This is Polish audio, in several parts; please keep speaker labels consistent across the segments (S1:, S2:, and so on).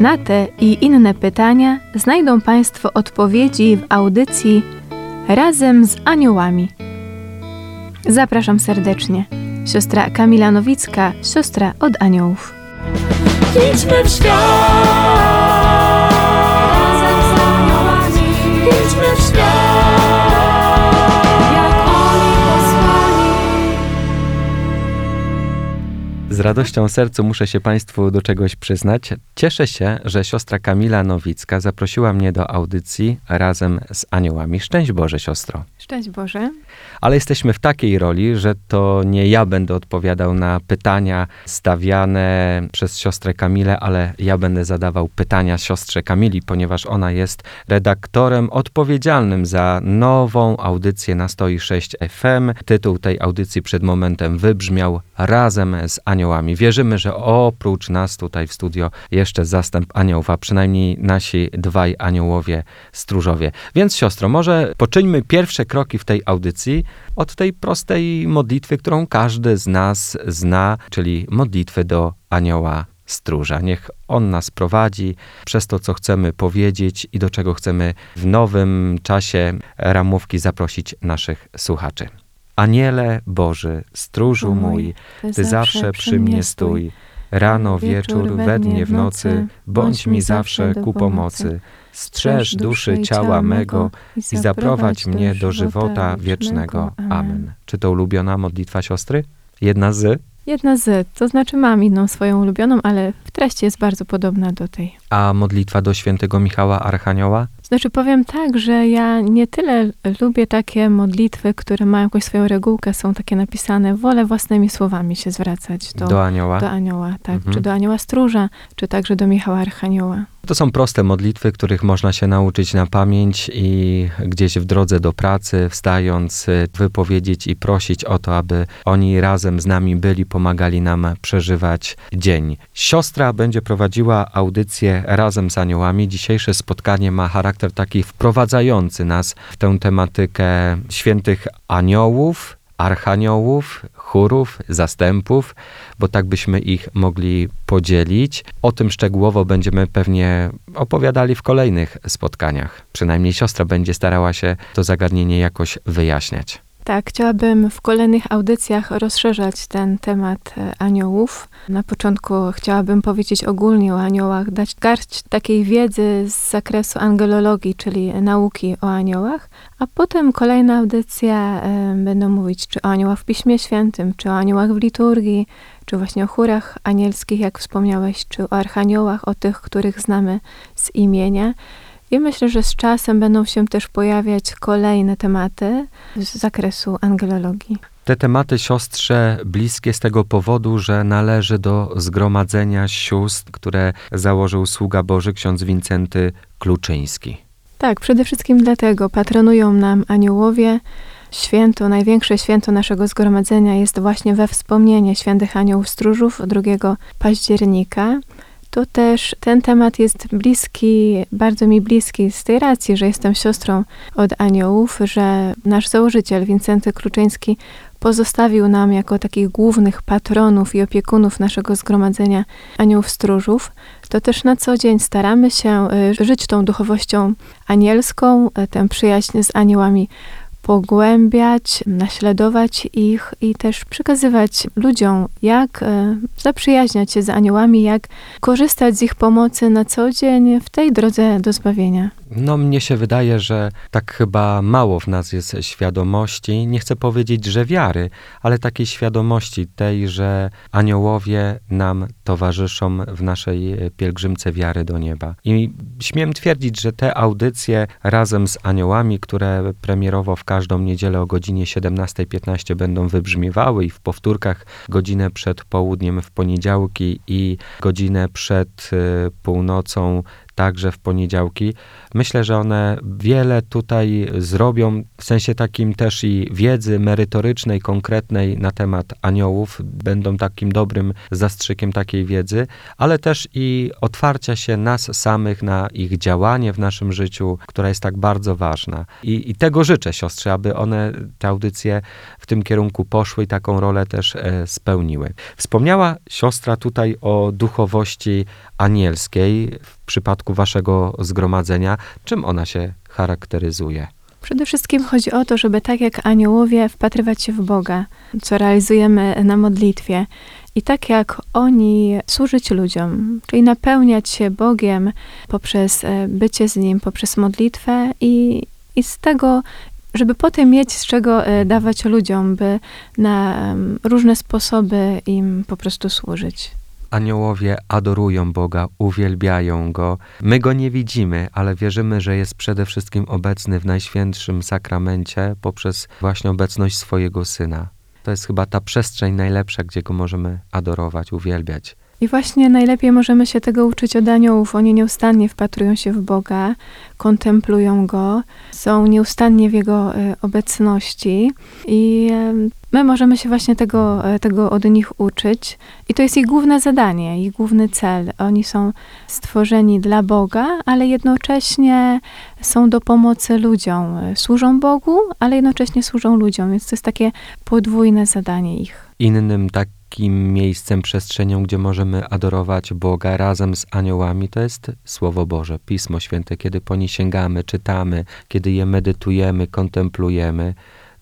S1: Na te i inne pytania znajdą Państwo odpowiedzi w audycji Razem z Aniołami. Zapraszam serdecznie. Siostra Kamila Nowicka, siostra od aniołów.
S2: Idźmy w świat.
S3: Z
S4: radością sercu muszę się Państwu do czegoś przyznać. Cieszę się, że siostra Kamila Nowicka zaprosiła mnie do audycji razem z aniołami. Szczęść Boże, siostro.
S1: Szczęść Boże.
S4: Ale jesteśmy w takiej roli, że to nie ja będę odpowiadał na pytania stawiane przez siostrę Kamilę, ale ja będę zadawał pytania siostrze Kamili, ponieważ ona jest redaktorem odpowiedzialnym za nową audycję na 106 FM. Tytuł tej audycji przed momentem wybrzmiał Razem z aniołami. Wierzymy, że oprócz nas tutaj w studio jeszcze zastęp aniołów, przynajmniej nasi dwaj aniołowie stróżowie. Więc siostro, może poczyńmy pierwsze kroki w tej audycji od tej prostej modlitwy, którą każdy z nas zna, czyli modlitwy do anioła stróża. Niech on nas prowadzi przez to, co chcemy powiedzieć i do czego chcemy w nowym czasie ramówki zaprosić naszych słuchaczy. Aniele Boży, stróżu mój, ty zawsze przy mnie stój. Rano, wieczór, we dnie, w nocy, bądź mi zawsze ku pomocy. Strzeż duszy ciała mego i zaprowadź mnie do żywota wiecznego. Amen. Czy to ulubiona modlitwa siostry? Jedna z?
S1: Jedna z, to znaczy mam inną swoją ulubioną, ale w treści jest bardzo podobna do tej.
S4: A modlitwa do świętego Michała Archanioła?
S1: Znaczy powiem tak, że ja nie tyle lubię takie modlitwy, które mają jakąś swoją regułkę, są takie napisane, wolę własnymi słowami się zwracać do,
S4: Do anioła?
S1: do anioła, tak,
S4: Mhm.
S1: czy do anioła stróża, czy także do Michała Archanioła.
S4: To są proste modlitwy, których można się nauczyć na pamięć i gdzieś w drodze do pracy, wstając, y, wypowiedzieć i prosić o to, aby oni razem z nami byli, pomagali nam przeżywać dzień. Siostra będzie prowadziła audycję razem z aniołami. Dzisiejsze spotkanie ma charakter taki wprowadzający nas w tę tematykę świętych aniołów, archaniołów, chórów, zastępów, bo tak byśmy ich mogli podzielić. O tym szczegółowo będziemy pewnie opowiadali w kolejnych spotkaniach. Przynajmniej siostra będzie starała się to zagadnienie jakoś wyjaśniać.
S1: Tak, chciałabym w kolejnych audycjach rozszerzać ten temat e, aniołów. Na początku chciałabym powiedzieć ogólnie o aniołach, dać garść takiej wiedzy z zakresu angelologii, czyli nauki o aniołach, a potem kolejna audycja e, będą mówić czy o aniołach w Piśmie Świętym, czy o aniołach w liturgii, czy właśnie o chórach anielskich, jak wspomniałeś, czy o archaniołach, o tych, których znamy z imienia. I myślę, że z czasem będą się też pojawiać kolejne tematy z zakresu angelologii.
S4: Te tematy siostrze bliskie z tego powodu, że należy do zgromadzenia sióstr, które założył sługa Boży ksiądz Wincenty Kluczyński.
S1: Tak, przede wszystkim dlatego patronują nam aniołowie. Święto, największe święto naszego zgromadzenia jest właśnie we wspomnienie świętych aniołów stróżów 2 października. To też ten temat jest bliski, bardzo mi bliski z tej racji, że jestem siostrą od aniołów, że nasz założyciel Wincenty Kluczyński pozostawił nam jako takich głównych patronów i opiekunów naszego zgromadzenia aniołów stróżów, to też na co dzień staramy się y, żyć tą duchowością anielską, y, tę przyjaźń z aniołami pogłębiać, naśladować ich i też przekazywać ludziom, jak e, zaprzyjaźniać się z aniołami, jak korzystać z ich pomocy na co dzień w tej drodze do zbawienia.
S4: No, mnie się wydaje, że tak chyba mało w nas jest świadomości, nie chcę powiedzieć, że wiary, ale takiej świadomości tej, że aniołowie nam towarzyszą w naszej e, pielgrzymce wiary do nieba. I śmiem twierdzić, że te audycje razem z aniołami, które premierowo w każdą niedzielę o godzinie 17.15 będą wybrzmiewały i w powtórkach godzinę przed południem w poniedziałki i godzinę przed y, północą także w poniedziałki. Myślę, że one wiele tutaj zrobią, w sensie takim też i wiedzy merytorycznej, konkretnej na temat aniołów, będą takim dobrym zastrzykiem takiej wiedzy, ale też i otwarcia się nas samych na ich działanie w naszym życiu, która jest tak bardzo ważna. I, i tego życzę, siostry, aby one, te audycje w tym kierunku poszły i taką rolę też e, spełniły. Wspomniała siostra tutaj o duchowości anielskiej w przypadku waszego zgromadzenia. Czym ona się charakteryzuje?
S1: Przede wszystkim chodzi o to, żeby tak jak aniołowie wpatrywać się w Boga, co realizujemy na modlitwie. I tak jak oni służyć ludziom, czyli napełniać się Bogiem poprzez e, bycie z Nim, poprzez modlitwę i, i z tego, żeby potem mieć z czego e, dawać ludziom, by na różne sposoby im po prostu służyć.
S4: Aniołowie adorują Boga, uwielbiają Go. My Go nie widzimy, ale wierzymy, że jest przede wszystkim obecny w Najświętszym Sakramencie poprzez właśnie obecność swojego Syna. To jest chyba ta przestrzeń najlepsza, gdzie Go możemy adorować, uwielbiać.
S1: I właśnie najlepiej możemy się tego uczyć od aniołów. Oni nieustannie wpatrują się w Boga, kontemplują Go, są nieustannie w Jego e, obecności i e, my możemy się właśnie tego, e, tego od nich uczyć. I to jest ich główne zadanie, ich główny cel. Oni są stworzeni dla Boga, ale jednocześnie są do pomocy ludziom. Służą Bogu, ale jednocześnie służą ludziom, więc to jest takie podwójne zadanie ich.
S4: Innym takim miejscem, przestrzenią, gdzie możemy adorować Boga razem z aniołami, to jest Słowo Boże, Pismo Święte. Kiedy po nie sięgamy, czytamy, kiedy je medytujemy, kontemplujemy,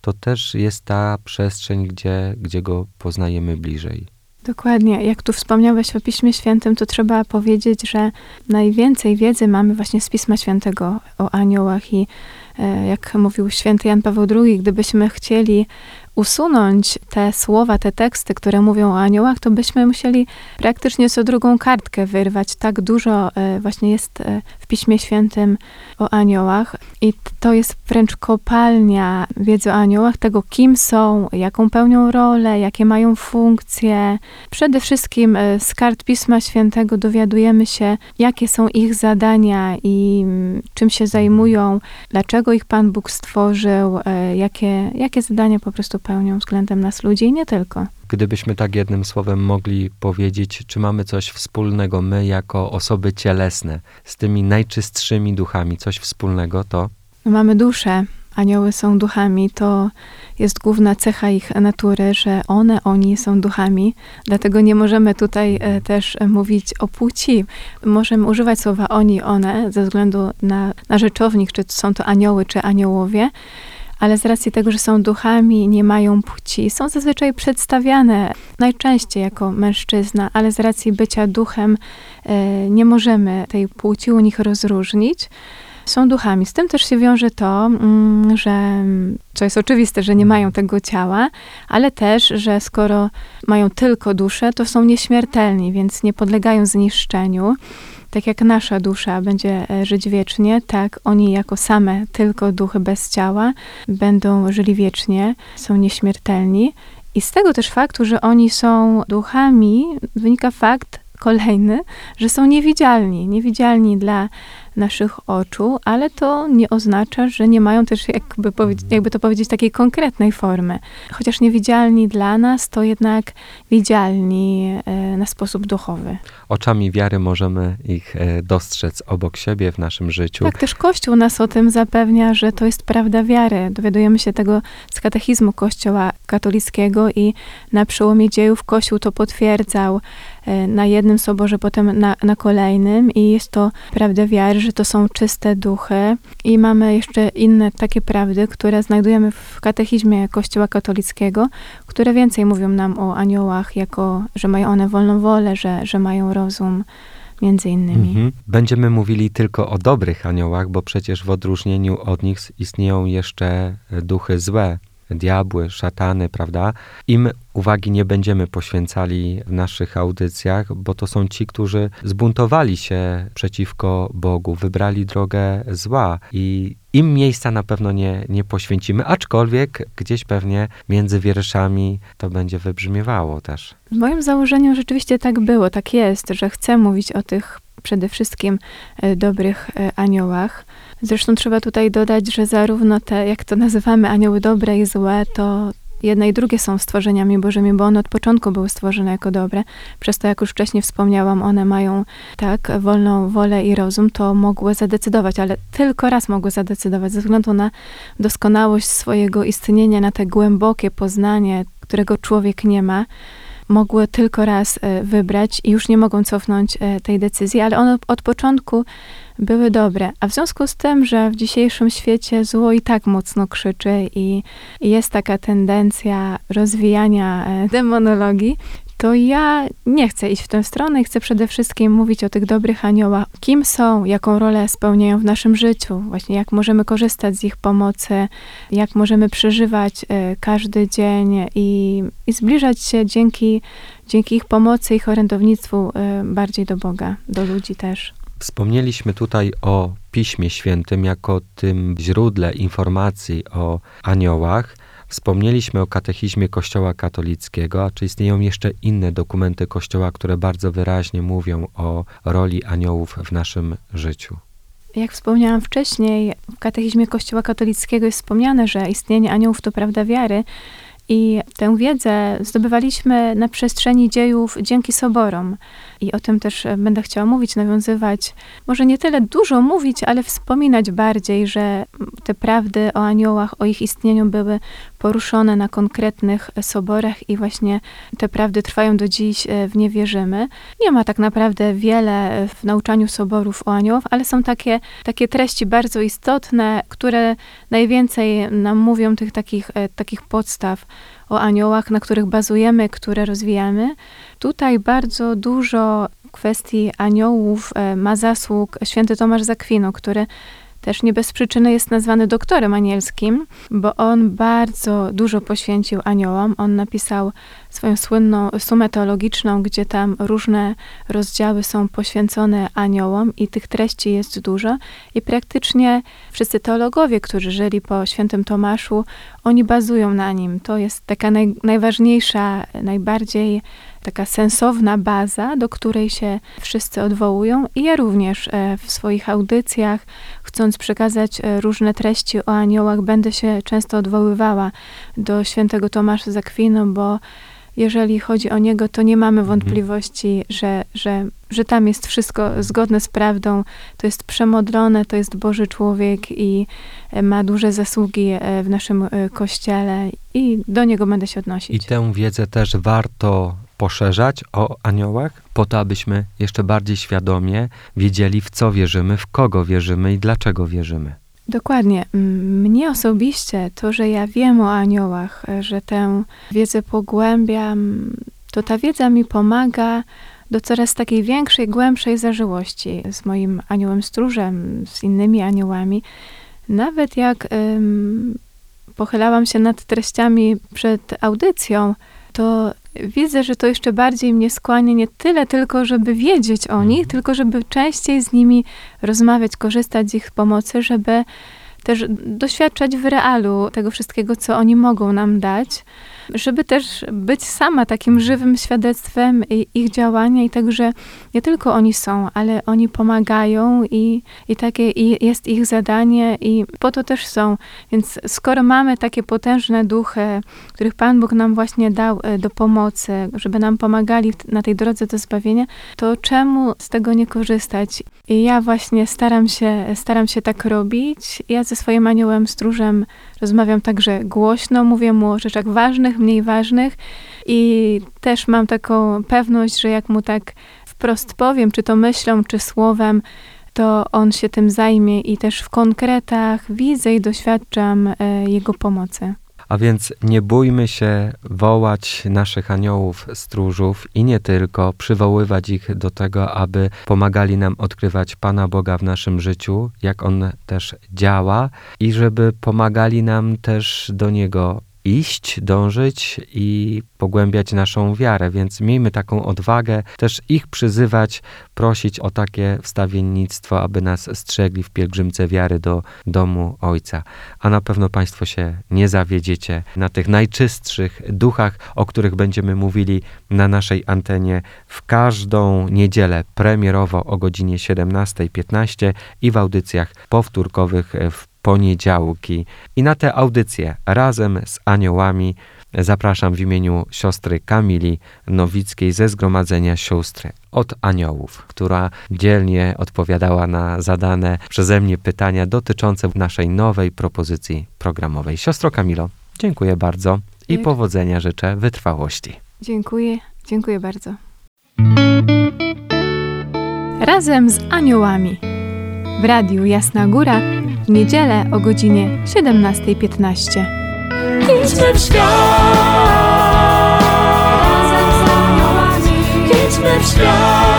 S4: to też jest ta przestrzeń, gdzie, gdzie Go poznajemy bliżej.
S1: Dokładnie. Jak tu wspomniałeś o Piśmie Świętym, to trzeba powiedzieć, że najwięcej wiedzy mamy właśnie z Pisma Świętego o aniołach i e, jak mówił święty Jan Paweł II, gdybyśmy chcieli usunąć te słowa, te teksty, które mówią o aniołach, to byśmy musieli praktycznie co drugą kartkę wyrwać. Tak dużo e, właśnie jest e, w Piśmie Świętym o aniołach i to jest wręcz kopalnia wiedzy o aniołach, tego kim są, jaką pełnią rolę, jakie mają funkcje. Przede wszystkim e, z kart Pisma Świętego dowiadujemy się, jakie są ich zadania i mm, czym się zajmują, dlaczego ich Pan Bóg stworzył, jakie, jakie zadania po prostu pełnią względem nas ludzi i nie tylko.
S4: Gdybyśmy tak jednym słowem mogli powiedzieć, czy mamy coś wspólnego my jako osoby cielesne z tymi najczystszymi duchami, coś wspólnego, to?
S1: Mamy duszę, anioły są duchami, to jest główna cecha ich natury, że one, oni są duchami, dlatego nie możemy tutaj e, też mówić o płci. Możemy używać słowa oni, one ze względu na, na rzeczownik, czy są to anioły, czy aniołowie, ale z racji tego, że są duchami, nie mają płci, są zazwyczaj przedstawiane najczęściej jako mężczyzna, ale z racji bycia duchem e, nie możemy tej płci u nich rozróżnić są duchami. Z tym też się wiąże to, mm, że co jest oczywiste, że nie mają tego ciała, ale też, że skoro mają tylko duszę, to są nieśmiertelni, więc nie podlegają zniszczeniu. Tak jak nasza dusza będzie e, żyć wiecznie, tak oni jako same tylko duchy bez ciała będą żyli wiecznie, są nieśmiertelni. I z tego też faktu, że oni są duchami, wynika fakt kolejny, że są niewidzialni. Niewidzialni dla naszych oczu, ale to nie oznacza, że nie mają też, jakby, powiedzieć, jakby to powiedzieć, takiej konkretnej formy. Chociaż niewidzialni dla nas, to jednak widzialni e, na sposób duchowy.
S4: oczami wiary możemy ich e, dostrzec obok siebie w naszym życiu.
S1: Tak, też Kościół nas o tym zapewnia, że to jest prawda wiary. Dowiadujemy się tego z katechizmu Kościoła katolickiego i na przełomie dziejów Kościół to potwierdzał na jednym soborze, potem na, na kolejnym i jest to prawda wiary, że to są czyste duchy i mamy jeszcze inne takie prawdy, które znajdujemy w katechizmie Kościoła katolickiego, które więcej mówią nam o aniołach, jako, że mają one wolną wolę, że, że mają rozum, między innymi.
S4: Mhm. Będziemy mówili tylko o dobrych aniołach, bo przecież w odróżnieniu od nich istnieją jeszcze e, duchy złe, diabły, szatany, prawda? Im uwagi nie będziemy poświęcali w naszych audycjach, bo to są ci, którzy zbuntowali się przeciwko Bogu, wybrali drogę zła i im miejsca na pewno nie, nie poświęcimy, aczkolwiek gdzieś pewnie między wierszami to będzie wybrzmiewało też.
S1: W moim założeniu rzeczywiście tak było, tak jest, że chcę mówić o tych przede wszystkim e, dobrych e, aniołach. Zresztą trzeba tutaj dodać, że zarówno te, jak to nazywamy, anioły dobre i złe, to jedne i drugie są stworzeniami Bożymi, bo one od początku były stworzone jako dobre. Przez to, jak już wcześniej wspomniałam, one mają tak wolną wolę i rozum, to mogły zadecydować, ale tylko raz mogły zadecydować ze względu na doskonałość swojego istnienia, na te głębokie poznanie, którego człowiek nie ma mogły tylko raz e, wybrać i już nie mogą cofnąć e, tej decyzji, ale one od początku były dobre. A w związku z tym, że w dzisiejszym świecie zło i tak mocno krzyczy i jest taka tendencja rozwijania e, demonologii, to ja nie chcę iść w tę stronę i chcę przede wszystkim mówić o tych dobrych aniołach. Kim są, jaką rolę spełniają w naszym życiu, właśnie jak możemy korzystać z ich pomocy, jak możemy przeżywać y, każdy dzień i, i zbliżać się dzięki, dzięki ich pomocy, ich orędownictwu y, bardziej do Boga, do ludzi też.
S4: Wspomnieliśmy tutaj o Piśmie Świętym jako tym źródle informacji o aniołach. Wspomnieliśmy o katechizmie Kościoła katolickiego, a czy istnieją jeszcze inne dokumenty Kościoła, które bardzo wyraźnie mówią o roli aniołów w naszym życiu?
S1: Jak wspomniałam wcześniej, w katechizmie Kościoła katolickiego jest wspomniane, że istnienie aniołów to prawda wiary. I tę wiedzę zdobywaliśmy na przestrzeni dziejów dzięki soborom. I o tym też będę chciała mówić, nawiązywać. Może nie tyle dużo mówić, ale wspominać bardziej, że te prawdy o aniołach, o ich istnieniu były poruszone na konkretnych soborach i właśnie te prawdy trwają do dziś, w nie wierzymy. Nie ma tak naprawdę wiele w nauczaniu soborów o aniołów, ale są takie, takie treści bardzo istotne, które najwięcej nam mówią tych takich, takich podstaw o aniołach, na których bazujemy, które rozwijamy. Tutaj bardzo dużo kwestii aniołów e, ma zasług święty Tomasz Zakwino, który też nie bez przyczyny jest nazwany doktorem anielskim, bo on bardzo dużo poświęcił aniołom. On napisał swoją słynną sumę teologiczną, gdzie tam różne rozdziały są poświęcone aniołom i tych treści jest dużo. I praktycznie wszyscy teologowie, którzy żyli po świętym Tomaszu, oni bazują na nim. To jest taka naj, najważniejsza, najbardziej taka sensowna baza, do której się wszyscy odwołują. I ja również e, w swoich audycjach, chcąc przekazać e, różne treści o aniołach, będę się często odwoływała do świętego Tomasza Zakwinu, bo jeżeli chodzi o niego, to nie mamy
S4: Mhm.
S1: wątpliwości, że, że, że tam jest wszystko zgodne z prawdą. To jest przemodlone, to jest Boży człowiek i e, ma duże zasługi e, w naszym e, kościele i do niego będę się
S4: I
S1: odnosić.
S4: tę wiedzę też warto poszerzać o aniołach, po to, abyśmy jeszcze bardziej świadomie wiedzieli, w co wierzymy, w kogo wierzymy i dlaczego wierzymy.
S1: Dokładnie. Mnie osobiście to, że ja wiem o aniołach, że tę wiedzę pogłębiam, to ta wiedza mi pomaga do coraz takiej większej, głębszej zażyłości z moim aniołem stróżem, z innymi aniołami. Nawet jak em, pochylałam się nad treściami przed audycją, to widzę, że to jeszcze bardziej mnie skłania nie tyle tylko, żeby wiedzieć o nich, tylko żeby częściej z nimi rozmawiać, korzystać z ich pomocy, żeby też doświadczać w realu tego wszystkiego, co oni mogą nam dać, żeby też być sama takim żywym świadectwem ich działania i także nie tylko oni są, ale oni pomagają i, i takie i jest ich zadanie i po to też są. Więc skoro mamy takie potężne duchy, których Pan Bóg nam właśnie dał e, do pomocy, żeby nam pomagali na tej drodze do zbawienia, to czemu z tego nie korzystać? I ja właśnie staram się, staram się tak robić. Ja ze swoim aniołem stróżem rozmawiam także głośno, mówię mu o rzeczach ważnych, mniej ważnych i też mam taką pewność, że jak mu tak wprost powiem, czy to myślą, czy słowem, to on się tym zajmie i też w konkretach widzę i doświadczam e, jego pomocy.
S4: A więc nie bójmy się wołać naszych aniołów stróżów i nie tylko, przywoływać ich do tego, aby pomagali nam odkrywać Pana Boga w naszym życiu, jak On też działa i żeby pomagali nam też do Niego iść, dążyć i pogłębiać naszą wiarę, więc miejmy taką odwagę, też ich przyzywać, prosić o takie wstawiennictwo, aby nas strzegli w pielgrzymce wiary do domu Ojca. A na pewno Państwo się nie zawiedziecie na tych najczystszych duchach, o których będziemy mówili na naszej antenie w każdą niedzielę premierowo o godzinie 17.15 i w audycjach powtórkowych w poniedziałki. I na te audycje razem z aniołami zapraszam w imieniu siostry Kamili Nowickiej ze Zgromadzenia Sióstr od Aniołów, która dzielnie odpowiadała na zadane przeze mnie pytania dotyczące naszej nowej propozycji programowej. Siostro Kamilo, dziękuję bardzo i
S1: Dziękuję.
S4: powodzenia życzę wytrwałości.
S1: Dziękuję, dziękuję bardzo. Razem z aniołami. W radiu Jasna Góra w niedzielę o godzinie 17.15. Idźmy w świat! Razem z!
S2: Idźmy w świat!